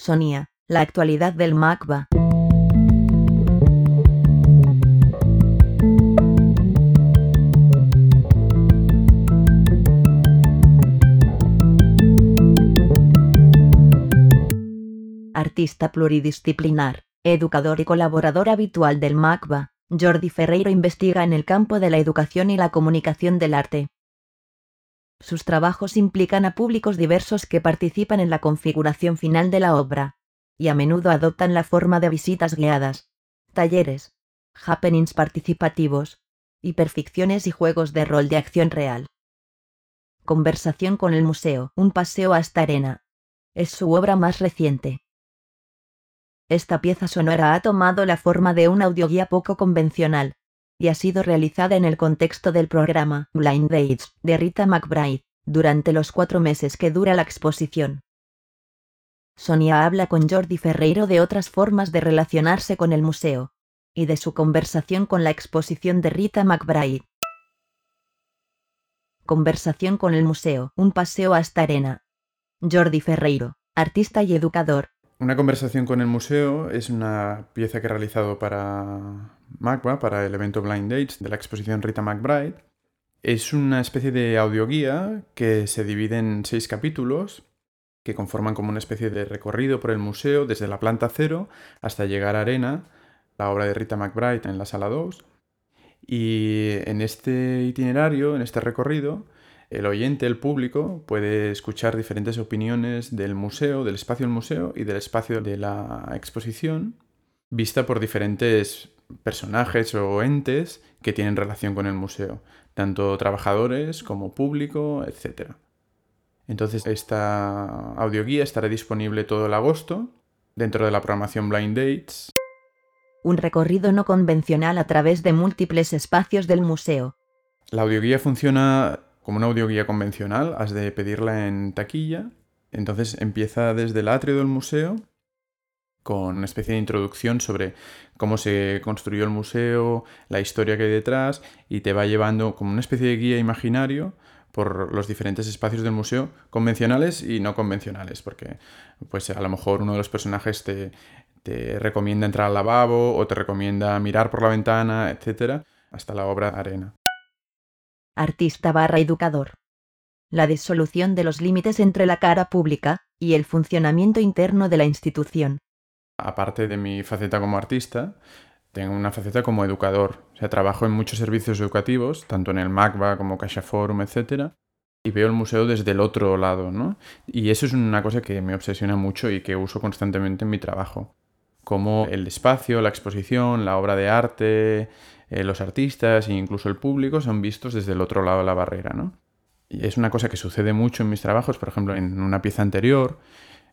Sonia, la actualidad del MACBA. Artista pluridisciplinar, educador y colaborador habitual del MACBA, Jordi Ferreiro investiga en el campo de la educación y la comunicación del arte. Sus trabajos implican a públicos diversos que participan en la configuración final de la obra, y a menudo adoptan la forma de visitas guiadas, talleres, happenings participativos, hiperficciones y juegos de rol de acción real. Conversación con el museo, un paseo hasta arena. Es su obra más reciente. Esta pieza sonora ha tomado la forma de una audioguía poco convencional, y ha sido realizada en el contexto del programa Blind Dates de Rita McBride, durante los cuatro meses que dura la exposición. Sonia habla con Jordi Ferreiro de otras formas de relacionarse con el museo, y de su conversación con la exposición de Rita McBride. Conversación con el museo, un paseo hasta arena. Jordi Ferreiro, artista y educador, una conversación con el museo es una pieza que he realizado para MACBA, para el evento Blind Dates de la exposición Rita McBride. Es una especie de audioguía que se divide en seis capítulos que conforman como una especie de recorrido por el museo desde la planta cero hasta llegar a Arena, la obra de Rita McBride en la sala 2. Y en este itinerario, en este recorrido, el oyente, el público, puede escuchar diferentes opiniones del museo, del espacio del museo y del espacio de la exposición, vista por diferentes personajes o entes que tienen relación con el museo, tanto trabajadores como público, etc. Entonces esta audioguía estará disponible todo el agosto dentro de la programación Blind Dates. Un recorrido no convencional a través de múltiples espacios del museo. La audioguía funciona como una audioguía convencional, has de pedirla en taquilla. Entonces empieza desde el atrio del museo con una especie de introducción sobre cómo se construyó el museo, la historia que hay detrás y te va llevando como una especie de guía imaginario por los diferentes espacios del museo, convencionales y no convencionales, porque pues a lo mejor uno de los personajes te, te recomienda entrar al lavabo o te recomienda mirar por la ventana, etc., hasta la obra Arena artista barra educador. La disolución de los límites entre la cara pública y el funcionamiento interno de la institución. Aparte de mi faceta como artista, tengo una faceta como educador. O sea, trabajo en muchos servicios educativos, tanto en el MACBA como Caixa Forum, etc. Y veo el museo desde el otro lado, ¿no? Y eso es una cosa que me obsesiona mucho y que uso constantemente en mi trabajo. Como el espacio, la exposición, la obra de arte, eh, los artistas e incluso el público son vistos desde el otro lado de la barrera, ¿no? Y es una cosa que sucede mucho en mis trabajos, por ejemplo, en una pieza anterior,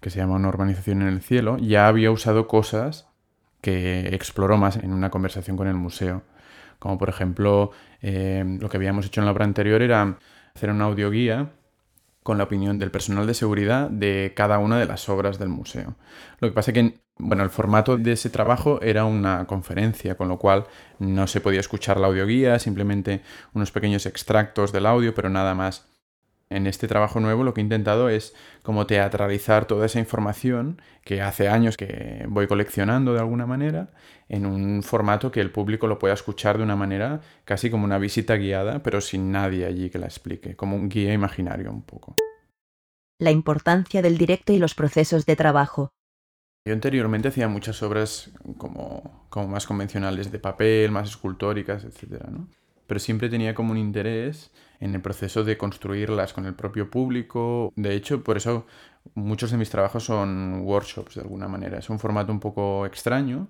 que se llama Una urbanización en el cielo, ya había usado cosas que exploró más en una conversación con el museo. Como por ejemplo, eh, lo que habíamos hecho en la obra anterior era hacer una audioguía con la opinión del personal de seguridad de cada una de las obras del museo. Lo que pasa es que bueno, el formato de ese trabajo era una conferencia, con lo cual no se podía escuchar la audioguía, simplemente unos pequeños extractos del audio, pero nada más. En este trabajo nuevo lo que he intentado es como teatralizar toda esa información que hace años que voy coleccionando de alguna manera en un formato que el público lo pueda escuchar de una manera casi como una visita guiada, pero sin nadie allí que la explique, como un guía imaginario un poco. La importancia del directo y los procesos de trabajo. Yo anteriormente hacía muchas obras como, como más convencionales de papel, más escultóricas, etc. ¿no? Pero siempre tenía como un interés en el proceso de construirlas con el propio público. De hecho, por eso muchos de mis trabajos son workshops de alguna manera. Es un formato un poco extraño,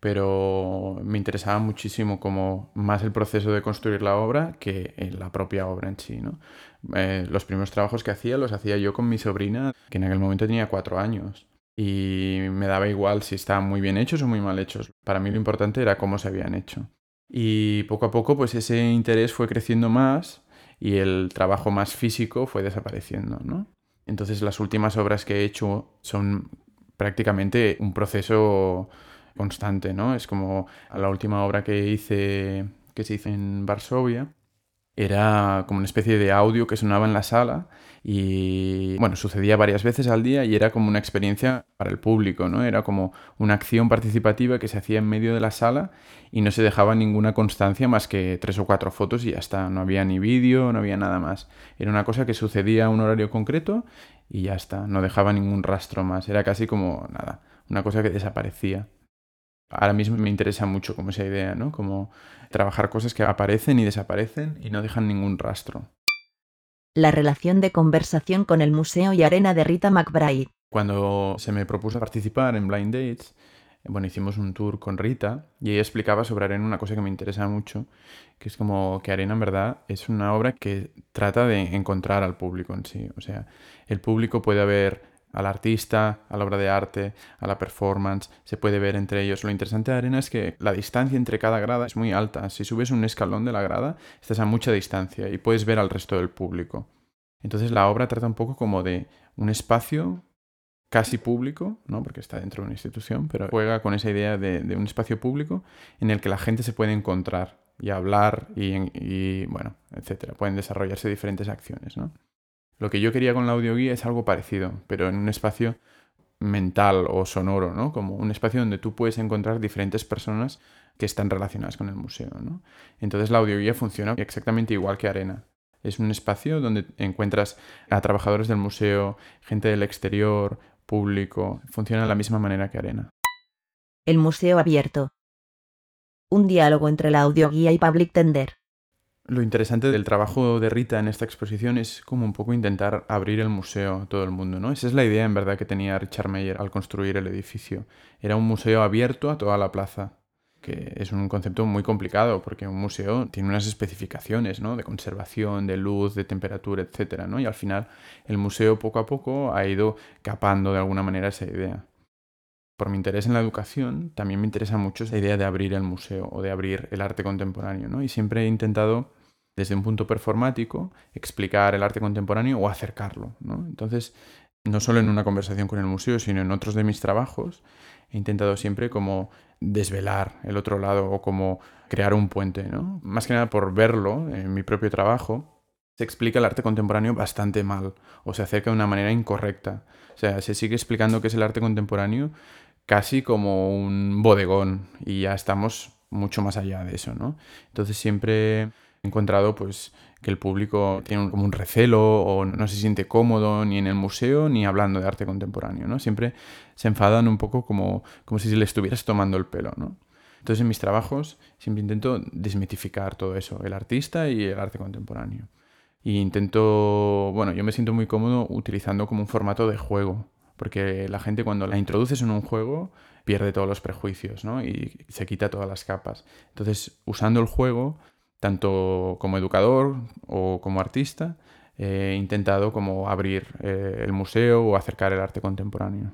pero me interesaba muchísimo como más el proceso de construir la obra que la propia obra en sí. ¿no? Eh, los primeros trabajos que hacía los hacía yo con mi sobrina, que en aquel momento tenía cuatro años y me daba igual si estaban muy bien hechos o muy mal hechos. Para mí lo importante era cómo se habían hecho. Y poco a poco pues ese interés fue creciendo más y el trabajo más físico fue desapareciendo, ¿no? Entonces las últimas obras que he hecho son prácticamente un proceso constante, ¿no? Es como la última obra que hice, que se hizo en Varsovia, era como una especie de audio que sonaba en la sala y bueno, sucedía varias veces al día y era como una experiencia para el público, ¿no? Era como una acción participativa que se hacía en medio de la sala y no se dejaba ninguna constancia más que tres o cuatro fotos y ya está, no había ni vídeo, no había nada más. Era una cosa que sucedía a un horario concreto y ya está, no dejaba ningún rastro más, era casi como nada, una cosa que desaparecía. Ahora mismo me interesa mucho como esa idea, ¿no? Como trabajar cosas que aparecen y desaparecen y no dejan ningún rastro. La relación de conversación con el museo y arena de Rita McBride. Cuando se me propuso participar en Blind Dates, bueno, hicimos un tour con Rita y ella explicaba sobre Arena una cosa que me interesa mucho, que es como que Arena en verdad es una obra que trata de encontrar al público en sí. O sea, el público puede haber al artista, a la obra de arte, a la performance, se puede ver entre ellos. Lo interesante de Arena es que la distancia entre cada grada es muy alta. Si subes un escalón de la grada, estás a mucha distancia y puedes ver al resto del público. Entonces la obra trata un poco como de un espacio casi público, ¿no? porque está dentro de una institución, pero juega con esa idea de, un espacio público en el que la gente se puede encontrar y hablar y, y bueno, etcétera. Pueden desarrollarse diferentes acciones, ¿no? Lo que yo quería con la audioguía es algo parecido, pero en un espacio mental o sonoro, ¿no? Como un espacio donde tú puedes encontrar diferentes personas que están relacionadas con el museo, ¿no? Entonces la audioguía funciona exactamente igual que Arena. Es un espacio donde encuentras a trabajadores del museo, gente del exterior, público. Funciona de la misma manera que Arena. El museo abierto. Un diálogo entre la audioguía y Public Tender. Lo interesante del trabajo de Rita en esta exposición es como un poco intentar abrir el museo a todo el mundo, ¿no? Esa es la idea en verdad que tenía Richard Meyer al construir el edificio. Era un museo abierto a toda la plaza, que es un concepto muy complicado porque un museo tiene unas especificaciones, ¿no? De conservación, de luz, de temperatura, etcétera, ¿no? Y al final el museo poco a poco ha ido capando de alguna manera esa idea por mi interés en la educación, también me interesa mucho esa idea de abrir el museo o de abrir el arte contemporáneo, ¿no? Y siempre he intentado, desde un punto performático, explicar el arte contemporáneo o acercarlo, ¿no? Entonces, no solo en una conversación con el museo, sino en otros de mis trabajos, he intentado siempre como desvelar el otro lado o como crear un puente, ¿no? Más que nada por verlo en mi propio trabajo, se explica el arte contemporáneo bastante mal o se acerca de una manera incorrecta. O sea, se sigue explicando qué es el arte contemporáneo casi como un bodegón y ya estamos mucho más allá de eso, ¿no? Entonces siempre encontrado pues que el público tiene como un recelo o no se siente cómodo ni en el museo ni hablando de arte contemporáneo, ¿no? Siempre se enfadan un poco como, como si le estuvieras tomando el pelo, ¿no? Entonces en mis trabajos siempre intento desmitificar todo eso, el artista y el arte contemporáneo. Y intento, bueno, yo me siento muy cómodo utilizando como un formato de juego, porque la gente cuando la introduces en un juego pierde todos los prejuicios ¿no? y se quita todas las capas. Entonces, usando el juego, tanto como educador o como artista, he intentado como abrir eh, el museo o acercar el arte contemporáneo.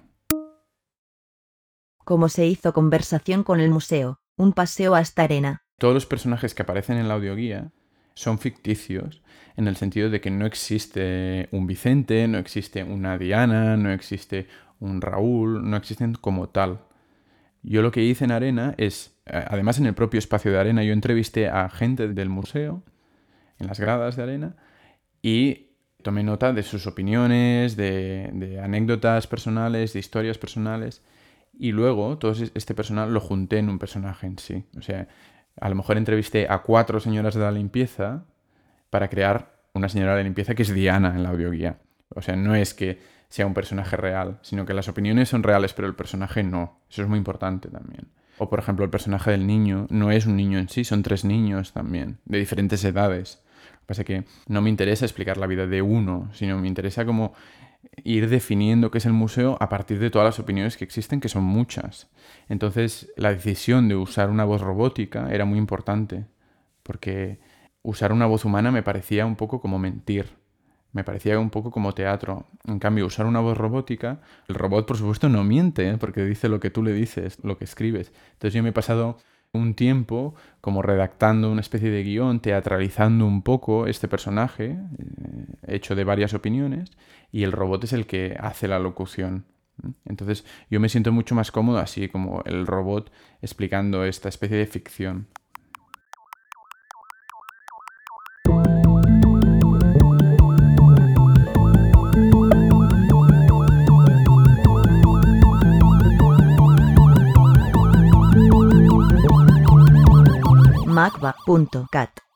¿Cómo se hizo conversación con el museo? Un paseo hasta arena. Todos los personajes que aparecen en la audioguía son ficticios en el sentido de que no existe un Vicente, no existe una Diana, no existe un Raúl, no existen como tal. Yo lo que hice en Arena es, además en el propio espacio de Arena, yo entrevisté a gente del museo, en las gradas de Arena, y tomé nota de sus opiniones, de, de anécdotas personales, de historias personales, y luego todo este personal lo junté en un personaje en sí. O sea, a lo mejor entrevisté a cuatro señoras de la limpieza para crear una señora de limpieza que es Diana en la audioguía. O sea, no es que sea un personaje real, sino que las opiniones son reales, pero el personaje no. Eso es muy importante también. O por ejemplo, el personaje del niño no es un niño en sí, son tres niños también, de diferentes edades. Lo que pasa es que no me interesa explicar la vida de uno, sino me interesa como ir definiendo qué es el museo a partir de todas las opiniones que existen, que son muchas. Entonces, la decisión de usar una voz robótica era muy importante, porque usar una voz humana me parecía un poco como mentir, me parecía un poco como teatro. En cambio, usar una voz robótica, el robot por supuesto no miente, ¿eh? porque dice lo que tú le dices, lo que escribes. Entonces yo me he pasado un tiempo como redactando una especie de guion, teatralizando un poco este personaje, eh, hecho de varias opiniones, y el robot es el que hace la locución. Entonces yo me siento mucho más cómodo así, como el robot explicando esta especie de ficción. macba.cat.